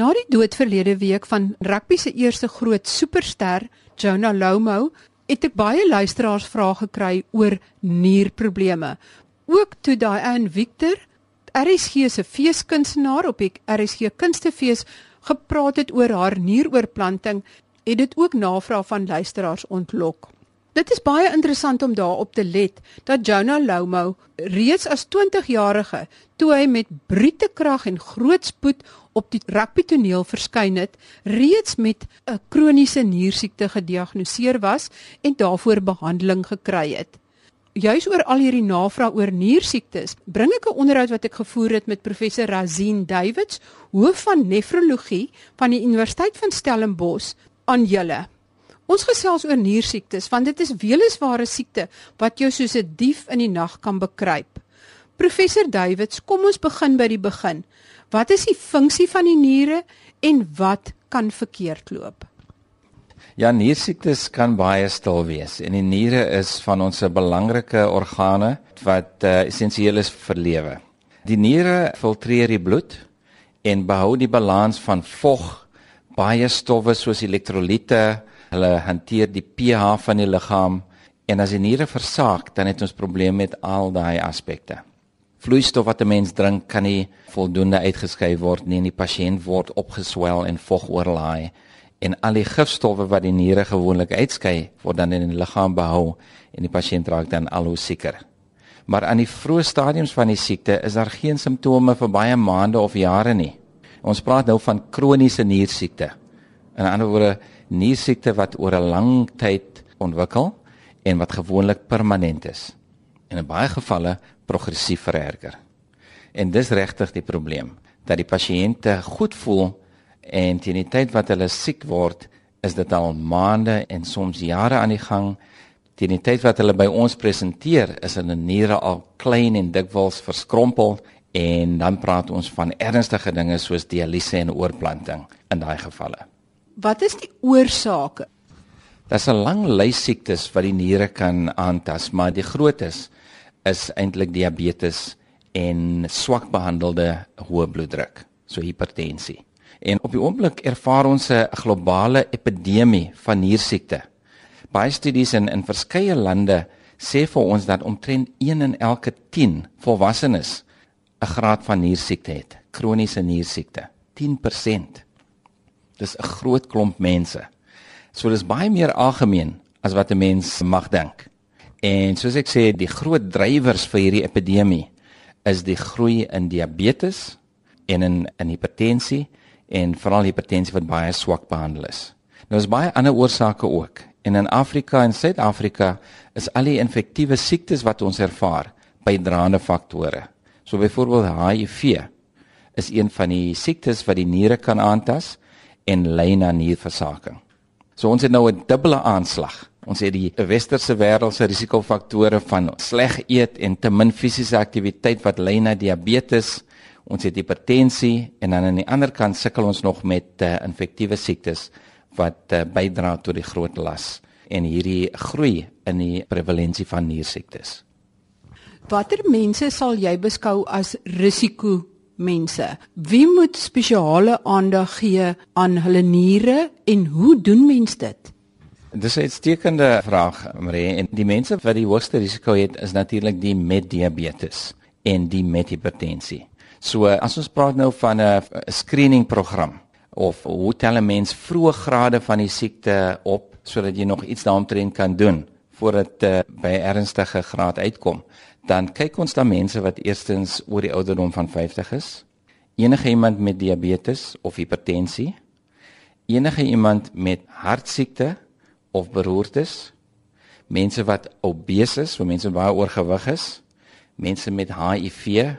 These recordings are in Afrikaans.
Na die dood verlede week van rugby se eerste groot superster, Jonah Lomo, het ek baie luisteraars vrae gekry oor nierprobleme. Ook toe Diane Victor, RSG se feeskunstenaar op die RSG Kunstefees gepraat het oor haar nieroorplanting, het dit ook navraag van luisteraars ontlok. Dit is baie interessant om daarop te let dat Jonah Lomo reeds as 20-jarige toe hy met brute krag en groot spoed op die rugbytoneel verskyn het, reeds met 'n kroniese niersiekte gediagnoseer was en daarvoor behandeling gekry het. Juis oor al hierdie navraag oor niersiektes, bring ek 'n onderhoud wat ek gevoer het met professor Razin Davids, hoof van nefrologie van die Universiteit van Stellenbosch aan julle. Ons gesels oor niersiektes want dit is welisware siekte wat jou soos 'n dief in die nag kan bekruip. Professor Davids, kom ons begin by die begin. Wat is die funksie van die niere en wat kan verkeerd loop? Ja, niersiektes kan baie stil wees en die niere is van ons belangrike organe wat uh, essensieel is vir lewe. Die niere filtreer die bloed en behou die balans van vog, baie stowwe soos elektrolyte, Hulle hanteer die pH van die liggaam en as die niere versaak, dan het ons probleme met al daai aspekte. Vloeistof wat 'n mens drink kan nie voldoende uitgeskei word nie en die pasiënt word opgeswel en vog oorlaai en al die gifstowwe wat die niere gewoonlik uitskei word dan in die liggaam behou en die pasiënt raak dan al hoe sieker. Maar aan die vroeë stadiums van die siekte is daar geen simptome vir baie maande of jare nie. Ons praat nou van kroniese niersiekte. In ander woorde, niersiekte wat oor 'n lang tyd ontwikkel en wat gewoonlik permanent is. En in baie gevalle progressief vererger. En dis regtig die probleem dat die pasiënte goed voel en teen die tyd wat hulle siek word, is dit al maande en soms jare aan die gang. Teen die tyd wat hulle by ons presenteer, is hulle niere al klein en dikwels verskrompel en dan praat ons van ernstige dinge soos dialyse en oorplanting in daai gevalle. Wat is die oorsake? Daar's 'n lang lys siektes wat die niere kan aantas, maar die grootes is eintlik diabetes en swak behandelde hoë bloeddruk, so hipertensie. En op die oomblik ervaar ons 'n globale epidemie van niersiekte. Baie studies in in verskeie lande sê vir ons dat omtrent 1 in elke 10 volwassenes 'n graad van niersiekte het, kroniese niersiekte. 10%. Dis 'n groot klomp mense. So dis baie meer algemeen as wat 'n mens mag dink. En soos ek sê, die groot drywers vir hierdie epidemie is die groei in diabetes en in in hipertensie en veral hipertensie wat baie swak behandel is. Nou is baie ander oorsake ook. En in Afrika en Suid-Afrika is al die infektiewe siektes wat ons ervaar bydraende faktore. So byvoorbeeld HIV is een van die siektes wat die niere kan aantas en lei na nierversaking. So ons het nou 'n dubbele aanslag. Ons het die westerse wêreld se risikofaktore van sleg eet en te min fisiese aktiwiteit wat lei na diabetes. Ons het hipertensie en dan aan die ander kant sukkel ons nog met uh, infektiewe siektes wat uh, bydra tot die groot las en hierdie groei in die prevalensie van niersiektes. Watter mense sal jy beskou as risiko mense. Wie moet spesiale aandag gee aan hulle niere en hoe doen mens dit? Dis 'n uitstekende vraag, Marie. En die mense wat die hoogste risiko het is natuurlik die met diabetes en die met hipertensie. So as ons praat nou van 'n screening program of hoe tel 'n mens vroeë grade van die siekte op sodat jy nog iets daaromtrent kan doen voordat dit uh, by ernstige graad uitkom dan kyk ons na mense wat eerstens oor die ouderdom van 50 is, enige iemand met diabetes of hipertensie, enige iemand met hartsiekte of beroertes, mense wat obese is, so mense baie oorgewig is, mense met HIV,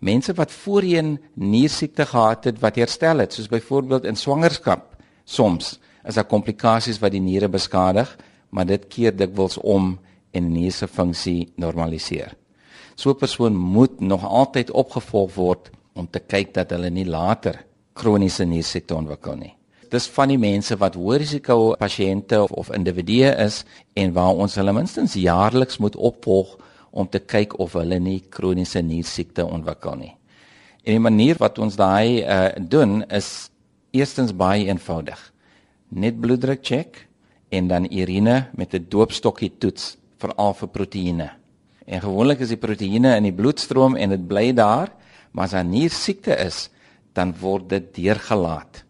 mense wat voorheen niersiekte gehad het wat herstel het, soos byvoorbeeld in swangerskap. Soms is daar komplikasies wat die niere beskadig, maar dit keer dikwels om en die nier se funksie normaliseer. So 'n persoon moet nog altyd opgevolg word om te kyk dat hulle nie later kroniese niersiekte ontwikkel nie. Dis van die mense wat hoë risiko pasiënte of, of individue is en waar ons hulle minstens jaarliks moet opvolg om te kyk of hulle nie kroniese niersiekte ontwikkel nie. En die manier wat ons daai uh, doen is Eerstens baie eenvoudig. Net bloeddruk check en dan urine met 'n doopstokkie toets veral vir proteïene. En gewoonlik is die proteïene in die bloedstroom en dit bly daar, maar as daar nier siekte is, dan word dit deurgelaat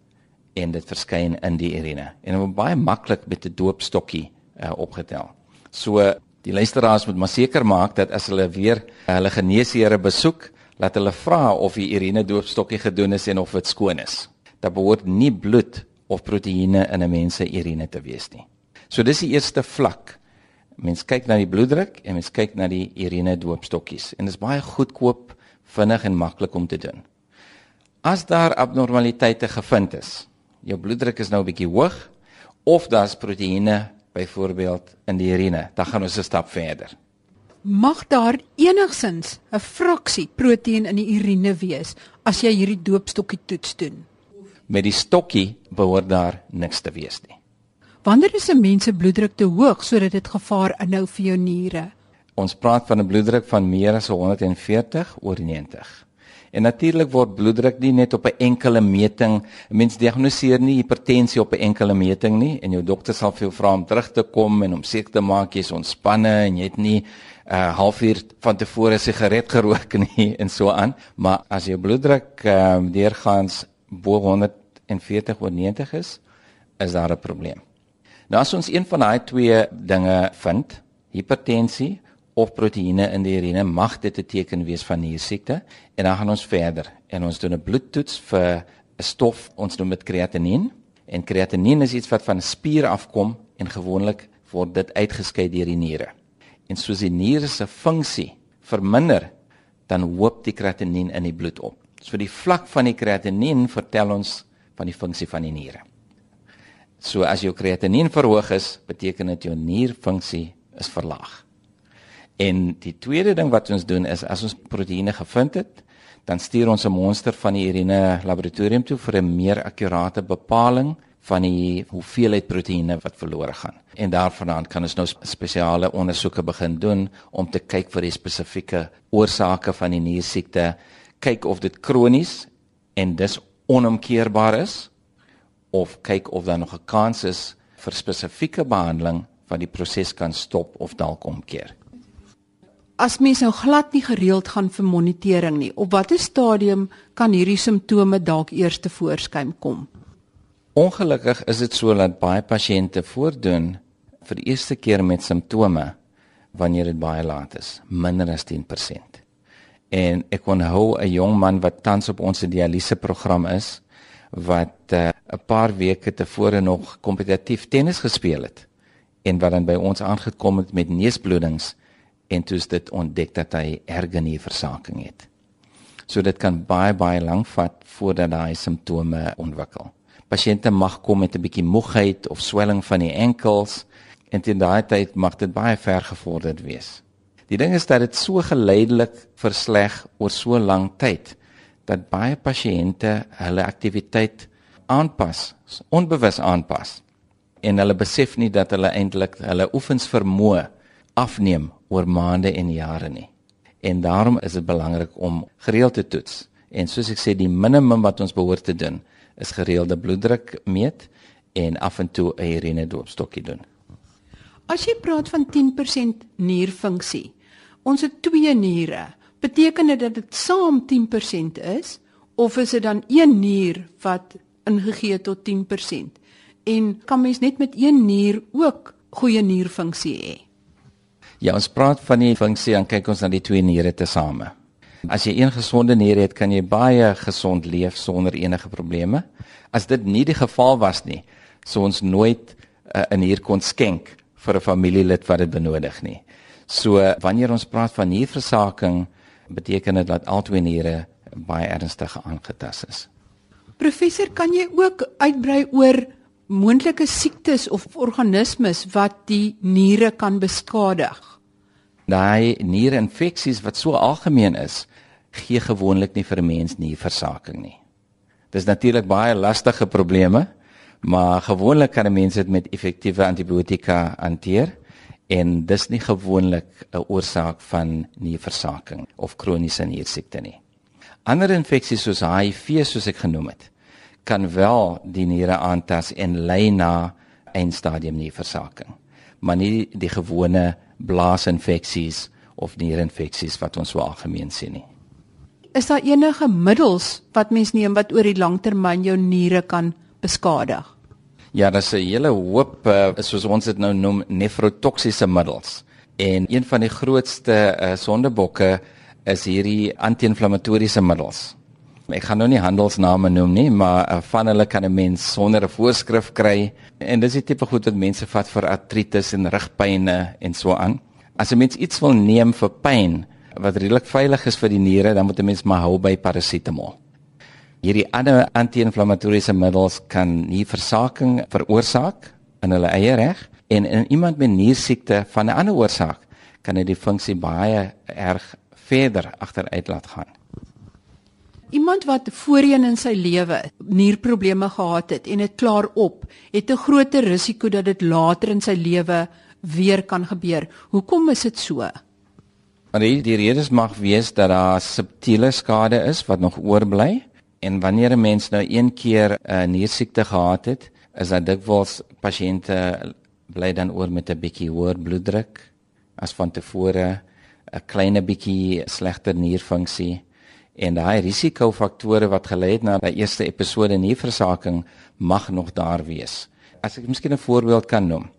en dit verskyn in die urine. En word baie maklik met 'n doopstokkie uh, opgetel. So die luisteraars moet maar seker maak dat as hulle weer uh, hulle geneesheere besoek, laat hulle vra of die urine doopstokkie gedoen is en of dit skoon is. Daar behoort nie bloed of proteïene in 'n mens se urine te wees nie. So dis die eerste vlak. Mens kyk na die bloeddruk en mens kyk na die urine doopstokkies en dit is baie goedkoop, vinnig en maklik om te doen. As daar abnormaliteite gevind is, jou bloeddruk is nou 'n bietjie hoog of daar's proteïene byvoorbeeld in die urine, dan gaan ons 'n stap verder. Mag daar enigsins 'n fraksie proteïen in die urine wees as jy hierdie doopstokkie toets doen? Met die stokkie behoort daar niks te wees nie. Wanneer is 'n mens se bloeddruk te hoog sodat dit gevaar inhou vir jou niere? Ons praat van 'n bloeddruk van meer as 140 oor 90. En natuurlik word bloeddruk nie net op 'n enkele meting, 'n mens diagnoseer nie hipertensie op 'n enkele meting nie en jou dokter sal vir jou vra om terug te kom en om seker te maak jy's ontspanne en jy het nie 'n uh, halfuur van tevore sigaret gerook nie en so aan, maar as jou bloeddruk ehm uh, deurgaans bo 140 oor 90 is, is daar 'n probleem. Nou as ons een van daai twee dinge vind, hipertensie of proteïene in die urine mag dit 'n teken wees van niersiekte en dan gaan ons verder en ons doen 'n bloedtoets vir 'n stof ons noem dit kreatinien en kreatinien is iets wat van spier afkom en gewoonlik word dit uitgeskei deur die niere. En soos die niere se funksie verminder, dan hoop die kreatinien in die bloed op. So die vlak van die kreatinien vertel ons van die funksie van die niere. So as jou kreatinien verhoog is, beteken dit jou nierfunksie is verlaag. En die tweede ding wat ons doen is as ons proteïene gevind het, dan stuur ons 'n monster van die urine laboratorium toe vir 'n meer akkurate bepaling van die hoeveelheid proteïene wat verlore gaan. En daarvandaan kan ons nou spesiale ondersoeke begin doen om te kyk vir die spesifieke oorsake van die niersiekte, kyk of dit kronies en dis onomkeerbaar is of kyk of daar nog 'n kans is vir spesifieke behandeling wat die proses kan stop of dalk omkeer as mens nou glad nie gereeld gaan vir monitering nie, op watter stadium kan hierdie simptome dalk eers te voorskyn kom? Ongelukkig is dit so dat baie pasiënte voordoen vir die eerste keer met simptome wanneer dit baie laat is, minder as 10%. En ek onthou 'n jong man wat tans op ons dialyse program is wat eh, 'n uh, paar weke tevore nog kompetitief tennis gespeel het en wat dan by ons aangekom het met neusbloedings en toe is dit ontdek dat hy ergenierversaking het. So dit kan baie baie lank vat voordat daai simptome ontwikkel. Pasiënte mag kom met 'n bietjie moegheid of swelling van die enkels en teen daai tyd mag dit baie ver gevorderd wees. Die ding is dat dit so geleidelik versleg oor so lank tyd dat baie pasiënte hulle aktiwiteit aanpas, onbewus aanpas en hulle besef nie dat hulle eintlik hulle oefens vermoë afneem oor maande en jare nie. En daarom is dit belangrik om gereeld te toets. En soos ek sê, die minimum wat ons behoort te doen is gereelde bloeddruk meet en af en toe 'n urine doopstokkie doen. As jy praat van 10% nierfunksie, ons het twee niere. Beteken dit dat dit saam 10% is of is dit dan een nier wat ingegee tot 10%? En kan mens net met een nier ook goeie nierfunksie hê? Ja, ons praat van die funksie en kyk ons na die twee niere tesame. As jy een gesonde nier het, kan jy baie gesond leef sonder enige probleme. As dit nie die geval was nie, sou ons nooit uh, 'n nier kon skenk vir 'n familielid wat dit benodig nie. So wanneer ons praat van nierversaking, beteken dit dat al twee niere baie ernstig aangetast is. Professor, kan jy ook uitbrei oor moontlike siektes of organismes wat die niere kan beskadig? Daai nierinfeksies wat so algemeen is, gee gewoonlik nie vir 'n mens nie versaking nie. Dis natuurlik baie lastige probleme, maar gewoonlik kan 'n mens dit met effektiewe antibiotika hanteer en dis nie gewoonlik 'n oorsaak van nierversaking of kroniese niersiekte nie. Ander infeksies soos HIV soos ek genoem het, kan wel die niere aantas en lei na eindstadium nierversaking. Maar nie die gewone blaasinfeksies of nierinfeksies wat ons so algemeen sien nie. Is daar enige middels wat mens neem wat oor die langtermyn jou niere kan beskadig? Ja, daar's 'n hele hoop uh, soos ons dit nou noem nefrotoksiese middels. En een van die grootste uh, sondebokke is hierdie anti-inflammatoriese middels. Ek gaan nou nie handelsname noem nie, maar uh, van hulle kan 'n mens sonder 'n voorskrif kry. En dis die tipe goed wat mense vat vir artritis en rugpynne en so aan. As 'n mens iets wil neem vir pyn wat redelik veilig is vir die niere, dan moet 'n mens maar hou by parasetamol. Hierdie ander anti-inflammatoriese middels kan nie versaking veroorsaak in hulle eie reg en in iemand met niersiekte van 'n ander oorsaak kan dit die funksie baie erg verder agteruit laat gaan. Iemand wat voorheen in sy lewe nierprobleme gehad het en dit klaar op, het 'n groter risiko dat dit later in sy lewe weer kan gebeur. Hoekom is dit so? Maar die, die redes mag wees dat daar subtiele skade is wat nog oorbly en wanneer 'n mens nou een keer 'n niersiekte gehad het, is dit dikwels pasiënte bly dan oor met 'n bietjie hoër bloeddruk as van tevore, 'n klein bietjie slegter nierfunksie en daai risikofaktore wat gelei het na die eerste episode nierversaking mag nog daar wees. As ek miskien 'n voorbeeld kan noem.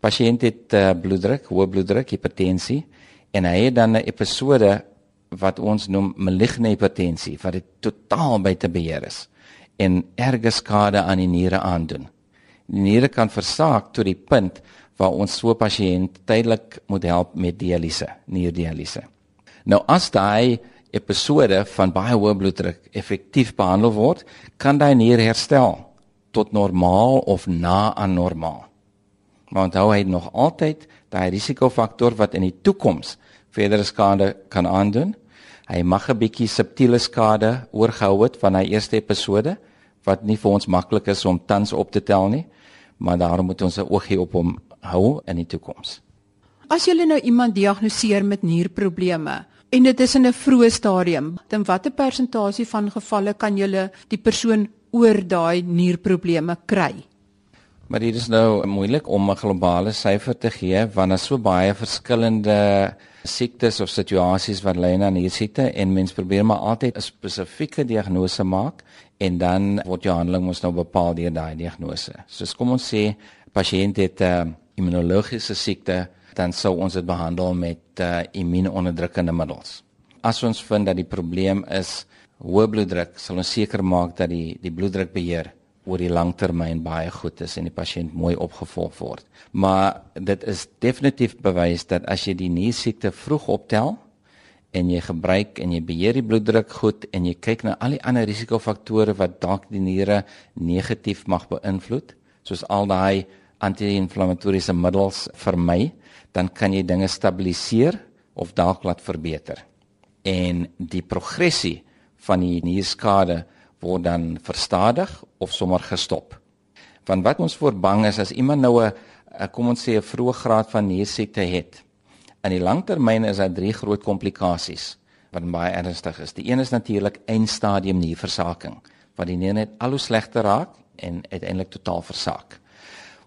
Pasiënt het uh, bloeddruk, hoë bloeddruk, hipertensie en hy het dan 'n episode wat ons noem maligne hipertensie wat dit totaal buite beheer is en erge skade aan die niere aandoen. Die niere kan versaak tot die punt waar ons so pasiënt tydelik moet help met dialyse, nierdialyse. Nou as daai episode van baie hoë bloeddruk effektief behandel word, kan daai nier herstel tot normaal of na aan normaal. Maar onthou hy nog altyd daai risikofaktor wat in die toekoms verdere skade kan aandoen. Hy mag 'n bietjie subtiele skade oorgehou het van hy eerste episode wat nie vir ons maklik is om tans op te tel nie, maar daarom moet ons 'n oogie op hom hou in die toekoms. As jy nou iemand diagnoseer met nierprobleme en dit is in 'n vroeë stadium, dan watter persentasie van gevalle kan jy die persoon oor daai nierprobleme kry? Maar dit is nou moeilik om 'n globale syfer te gee want daar is so baie verskillende siektes of situasies wat lei na hierdie siekte en mens probeer maar altyd 'n spesifieke diagnose maak en dan word jou handeling mos nou bepaal deur daai diagnose. Soos kom ons sê pasiënt het 'n uh, immunologiese siekte, dan sou ons dit behandel met uh, immuunonderdrukkende middels. As ons vind dat die probleem is hoë bloeddruk, sal ons seker maak dat die die bloeddrukbeheer oor die langtermyn baie goed is en die pasiënt mooi opgevolg word. Maar dit is definitief bewys dat as jy die niersiekte vroeg optel en jy gebruik en jy beheer die bloeddruk goed en jy kyk na al die ander risikofaktore wat dalk die niere negatief mag beïnvloed, soos al daai anti-inflammatoriese middels vermy, dan kan jy dinge stabiliseer of dalk laat verbeter. En die progressie van die nierskade word dan verstadig of sommer gestop. Want wat ons voor bang is as iemand nou 'n kom ons sê 'n vroeë graad van niersiekte het. In die langtermyn is daar drie groot komplikasies wat baie ernstig is. Die een is natuurlik eindstadium nierversaking, wat die nier net al hoe slegter raak en uiteindelik totaal versaak.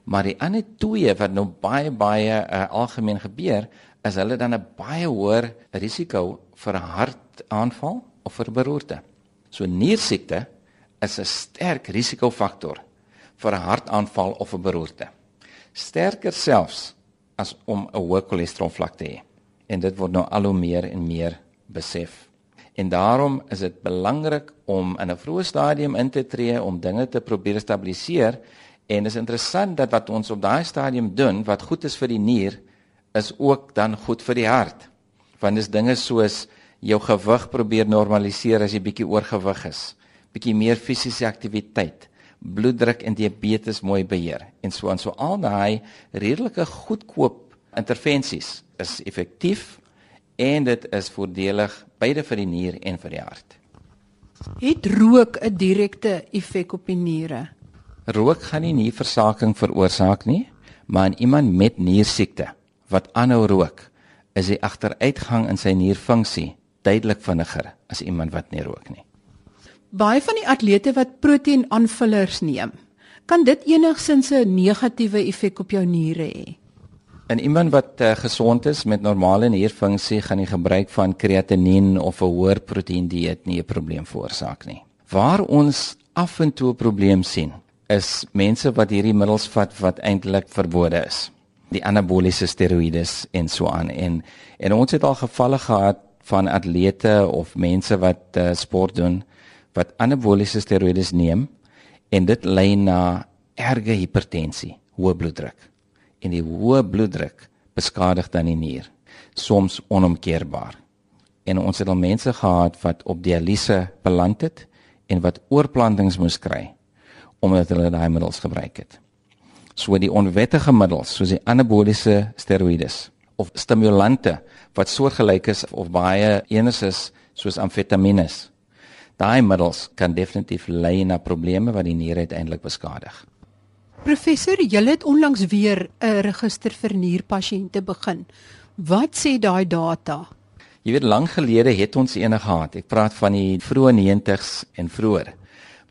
Maar die ander twee wat nou baie baie uh, algemeen gebeur, is hulle dan 'n baie hoër risiko vir hartaanval of vir beroerte. So niersiekte is 'n sterk risikofaktor vir 'n hartaanval of 'n beroerte. Sterker selfs as om 'n hoë cholesterolvlak te hê. En dit word nou al hoe meer en meer besef. En daarom is dit belangrik om in 'n vroeë stadium in te tree om dinge te probeer stabiliseer en is interessant dat wat ons op daai stadium doen wat goed is vir die nier is ook dan goed vir die hart. Want dis dinge soos jou gewig probeer normaliseer as jy bietjie oorgewig is. Bietjie meer fisiese aktiwiteit, bloeddruk en diabetes mooi beheer. En so aan so al daai redelike goedkoop intervensies is effektief en dit is voordelig beide vir die nier en vir die hart. Het rook 'n direkte effek op die niere? Rook gaan nie nierversaking veroorsaak nie, maar in iemand met niersiekte wat aanhou rook, is die agteruitgang in sy nierfunksie duidelik vinniger as iemand wat nie rook nie. Baie van die atlete wat proteïnaanvullers neem, kan dit enigsins 'n negatiewe effek op jou niere hê. En iemand wat uh, gesond is met normale nierfunksie gaan die gebruik van kreatinien of 'n hoër proteïen dieet nie 'n probleem veroorsaak nie. Waar ons af en toe 'n probleem sien, is mense wat hierdie middels vat wat eintlik verbode is. Die anaboliese steroïdes en so aan en en ons het al gevalle gehad van atlete of mense wat uh, sport doen wat anaboliese steroïdes neem en dit lei na erge hipertensie, hoë bloeddruk. En die hoë bloeddruk beskadig dan die nier, soms onomkeerbaar. En ons het al mense gehad wat op dialyse beland het en wat oorplantings moes kry omdat hulle daai middels gebruik het. So die onwettige middels soos die anaboliese steroïdes of stimulante wat soortgelyk is of baie enes is soos amfetamines daai middels kan definitief lei na probleme wat die nier uiteindelik beskadig. Professor, jy het onlangs weer 'n register vir nierpasiënte begin. Wat sê daai data? Jy weet lank gelede het ons eene gehad. Ek praat van die vroeë 90s en vroeër.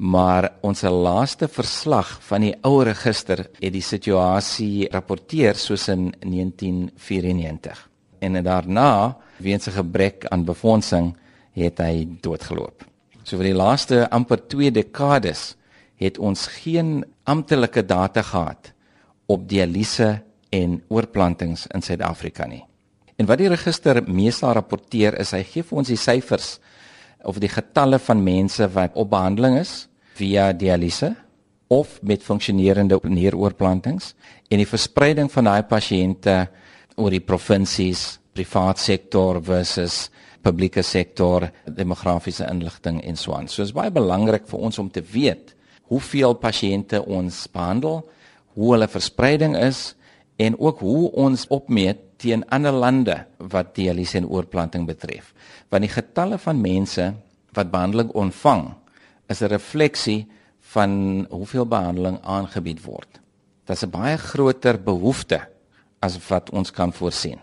Maar ons laaste verslag van die ou register het die situasie rapporteer soos in 1994. En daarna, weens 'n gebrek aan befondsing, het hy doodgeloop. So vir die laaste amper 2 dekades het ons geen amptelike data gehad op dialyse en oorplantings in Suid-Afrika nie. En wat die register meestal rapporteer is hy gee vir ons die syfers of die getalle van mense wat op behandeling is via dialyse of met funksionerende nieroorplantings en die verspreiding van daai pasiënte oor die provinsies, privaat sektor versus publieke sektor, demografiese inligting en so aan. So is baie belangrik vir ons om te weet hoeveel pasiënte ons behandel, hoe hulle verspreiding is en ook hoe ons opmeet teen ander lande wat dialyse en oorplanting betref. Want die getalle van mense wat behandeling ontvang is 'n refleksie van hoeveel behandeling aangebied word. Dit is 'n baie groter behoefte as wat ons kan voorsien.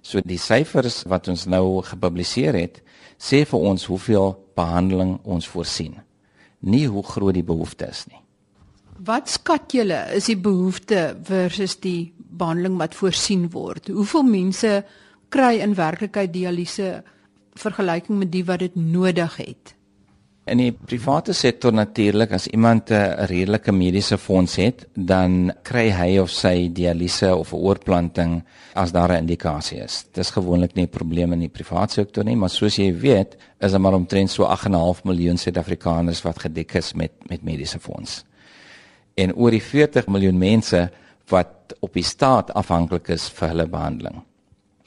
So die syfers wat ons nou gepubliseer het, sê vir ons hoeveel behandeling ons voorsien. Nie hoe groot die behoefte is nie. Wat skat julle is die behoefte versus die behandeling wat voorsien word? Hoeveel mense kry in werklikheid dialyse vergelyking met die wat dit nodig het? In die private sektor natuurlik as iemand 'n redelike mediese fonds het, dan kry hy of sy dialyse of 'n oorplanting as daar 'n indikasie is. Dis gewoonlik nie 'n probleem in die private sektor nie, maar soos jy weet, is daar maar omtrent so 8.5 miljoen Suid-Afrikaners wat gedek is met met mediese fonds. En oor die 40 miljoen mense wat op die staat afhanklik is vir hulle behandeling.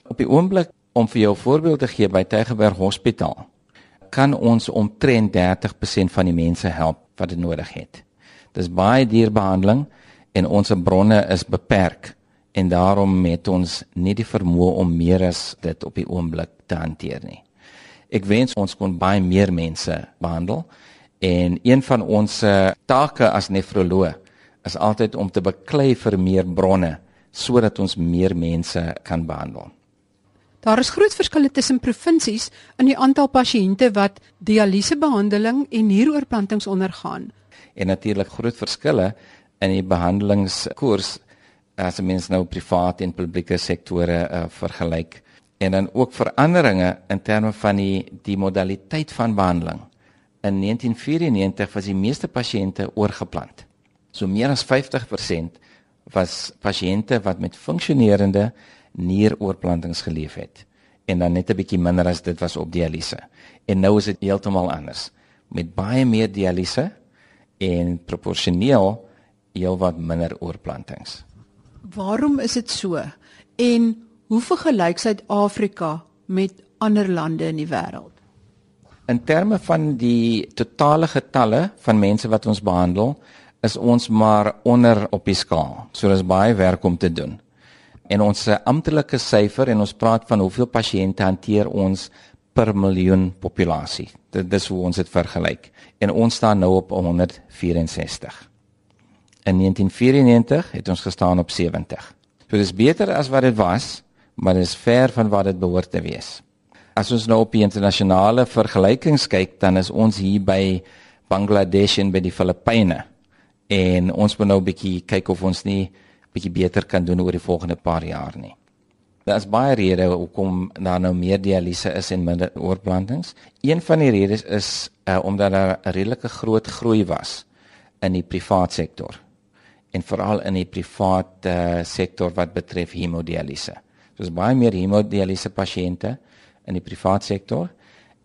Op die oomblik om vir jou voorbeeld te gee by Tygerberg Hospitaal kan ons omtrent 30% van die mense help wat dit nodig het. Dis baie duur behandeling en ons bronne is beperk en daarom het ons nie die vermoë om meer as dit op die oomblik te hanteer nie. Ek wens ons kon baie meer mense behandel en een van ons take as nefroloog is altyd om te beklei vir meer bronne sodat ons meer mense kan behandel. Daar is groot verskille tussen provinsies in die aantal pasiënte wat dialysebehandeling en nieroorplantings ondergaan. En natuurlik groot verskille in die behandelingskoers as mens nou privaat en publieke sektore uh, vergelyk en dan ook veranderinge in terme van die die modaliteit van behandeling. In 1994 was die meeste pasiënte oorgeplant. So meer as 50% was pasiënte wat met funksionerende nieroorplantings geleef het en dan net 'n bietjie minder as dit was op dialyse. En nou is dit heeltemal anders met baie meer dialyse en proporsioneel heelwat minder oorplantings. Waarom is dit so? En hoe vergelyk Suid-Afrika met ander lande in die wêreld? In terme van die totale getalle van mense wat ons behandel, is ons maar onder op die skaal. So daar's baie werk om te doen en ons amptelike syfer en ons praat van hoeveel pasiënte hanteer ons per miljoen populasie. Dit dis hoe ons dit vergelyk. En ons staan nou op 164. In 1994 het ons gestaan op 70. So dis beter as wat dit was, maar dis ver van wat dit behoort te wees. As ons nou op die internasionale vergelykings kyk, dan is ons hier by Bangladesh en by die Filippyne. En ons moet nou 'n bietjie kyk of ons nie bietjie beter kan doen oor die volgende paar jaar nie. Daar's baie redes hoekom daar nou meer dialyse is en minder oorplantings. Een van die redes is uh, omdat daar 'n redelike groot groei was in die privaat sektor en veral in die privaat uh, sektor wat betref hemodialyse. Daar's baie meer hemodialyse pasiënte in die privaat sektor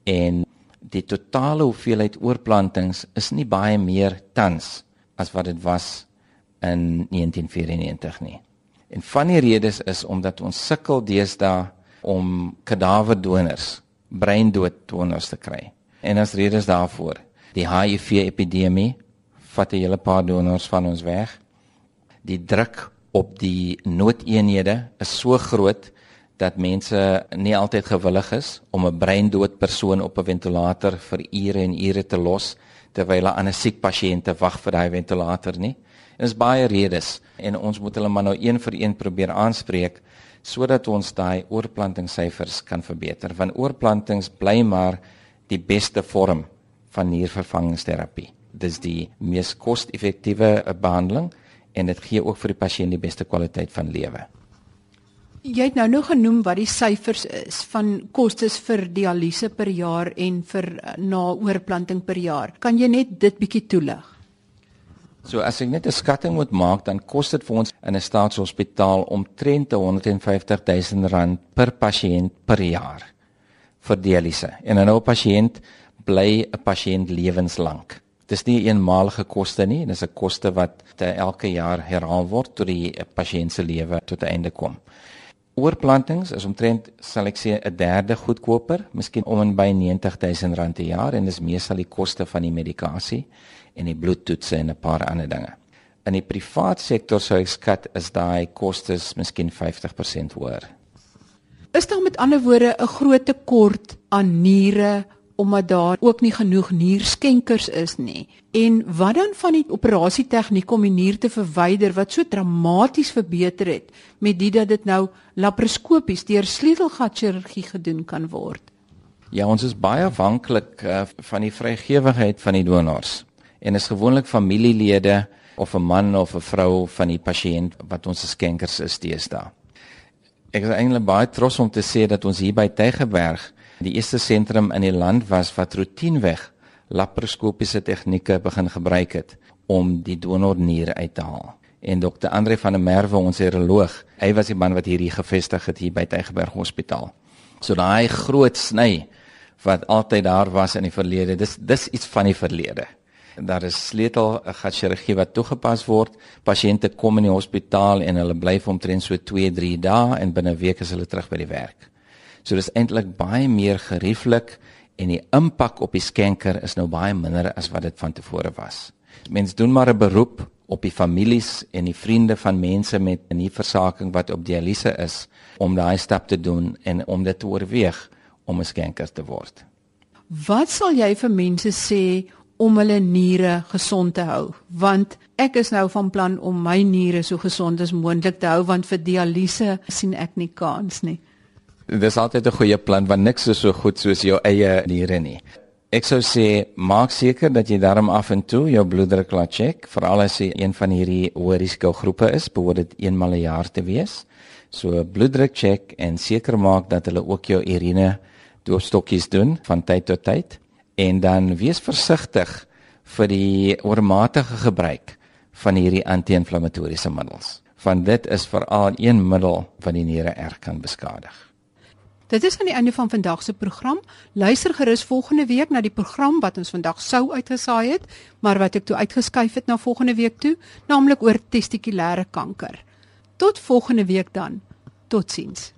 en die totale hoeveelheid oorplantings is nie baie meer tans as wat dit was in 1994 nie. En van die redes is omdat ons sukkel deesdae om kadaverdonors, breindood donors te kry. En as redes daarvoor, die HIV epidemie vat 'n hele paar donors van ons weg. Die druk op die noodeenhede is so groot dat mense nie altyd gewillig is om 'n breindood persoon op 'n ventilator vir ure en ure te los terwyl 'n ander siek pasiënt wag vir daai ventilator nie. En is baie redes en ons moet hulle maar nou een vir een probeer aanspreek sodat ons daai oorplantingssyfers kan verbeter want oorplantings bly maar die beste vorm van niervervangingsterapie. Dis die mees koste-effektiewe behandeling en dit gee ook vir die pasiënt die beste kwaliteit van lewe. Jy het nou nog genoem wat die syfers is van kostes vir dialyse per jaar en vir eh, na oorplanting per jaar. Kan jy net dit bietjie toelig? So as ek net 'n skatting moet maak, dan kos dit vir ons in 'n staatshospitaal omtrent 150 000 rand per pasiënt per jaar vir dialyse. En 'n nou pasiënt bly 'n pasiënt lewenslank. Dis nie 'n eenmalige koste nie, dis 'n koste wat elke jaar herhaal word tot die pasiënt se lewe tot 'n einde kom. Oorplantings is omtrent sal ek sê 'n derde goedkoper, miskien om en by 90 000 rand per jaar en dis meestal die koste van die medikasie en die bloedtoetse en 'n paar ander dinge. In die privaat sektor sou ek skat is daai kostes miskien 50% hoër. Is daar met ander woorde 'n groot tekort aan niere omdat daar ook nie genoeg nierskenkers is nie. En wat dan van die operasie tegniek om die nier te verwyder wat so dramaties verbeter het met dit dat dit nou laparoskopies deur sleutelgat chirurgie gedoen kan word? Ja, ons is baie afhanklik uh, van die vrygewigheid van die donors en is gewoonlik familielede of 'n man of 'n vrou van die pasiënt wat ons skenkers is deesdae. Ek is eintlik baie trots om te sê dat ons hier by Tygerberg die eerste sentrum in die land was wat roetinieweg laparoskopiese tegnieke begin gebruik het om die donornier uit te haal. En dokter Andre van der Merwe, ons uroloog, hy was die man wat hierdie gevestig het hier by Tygerberg Hospitaal. So daai groot sny wat altyd daar was in die verlede, dis dis iets van die verlede daar is sleutel 'n gatchirurgie wat toegepas word. Pasiënte kom in die hospitaal en hulle bly vir omtrent so 2-3 dae en binne 'n week is hulle terug by die werk. So dis eintlik baie meer gerieflik en die impak op die skenker is nou baie minder as wat dit van tevore was. Mense doen maar 'n beroep op die families en die vriende van mense met 'n nierversaking wat op dialyse is om daai stap te doen en om dit te oorweeg om 'n skenker te word. Wat sal jy vir mense sê om hulle niere gesond te hou want ek is nou van plan om my niere so gesond as moontlik te hou want vir dialyse sien ek nie kans nie. Dis altyd 'n goeie plan want niks is so goed soos jou eie niere nie. Ek sou sê maak seker dat jy daarom af en toe jou bloeddruk laat check, veral as jy een van hierdie hoë risiko groepe is, behoort dit eenmal 'n een jaar te wees. So bloeddruk check en seker maak dat hulle ook jou urine doopstokkies doen van tyd tot tyd en dan wees versigtig vir die oormatige gebruik van hierdie anti-inflammatoriese middels. Want dit is veral een middel wat die niere erg kan beskadig. Dit is aan die einde van vandag se program. Luister gerus volgende week na die program wat ons vandag sou uitgesaai het, maar wat ek toe uitgeskuif het na volgende week toe, naamlik oor testikulêre kanker. Tot volgende week dan. Totsiens.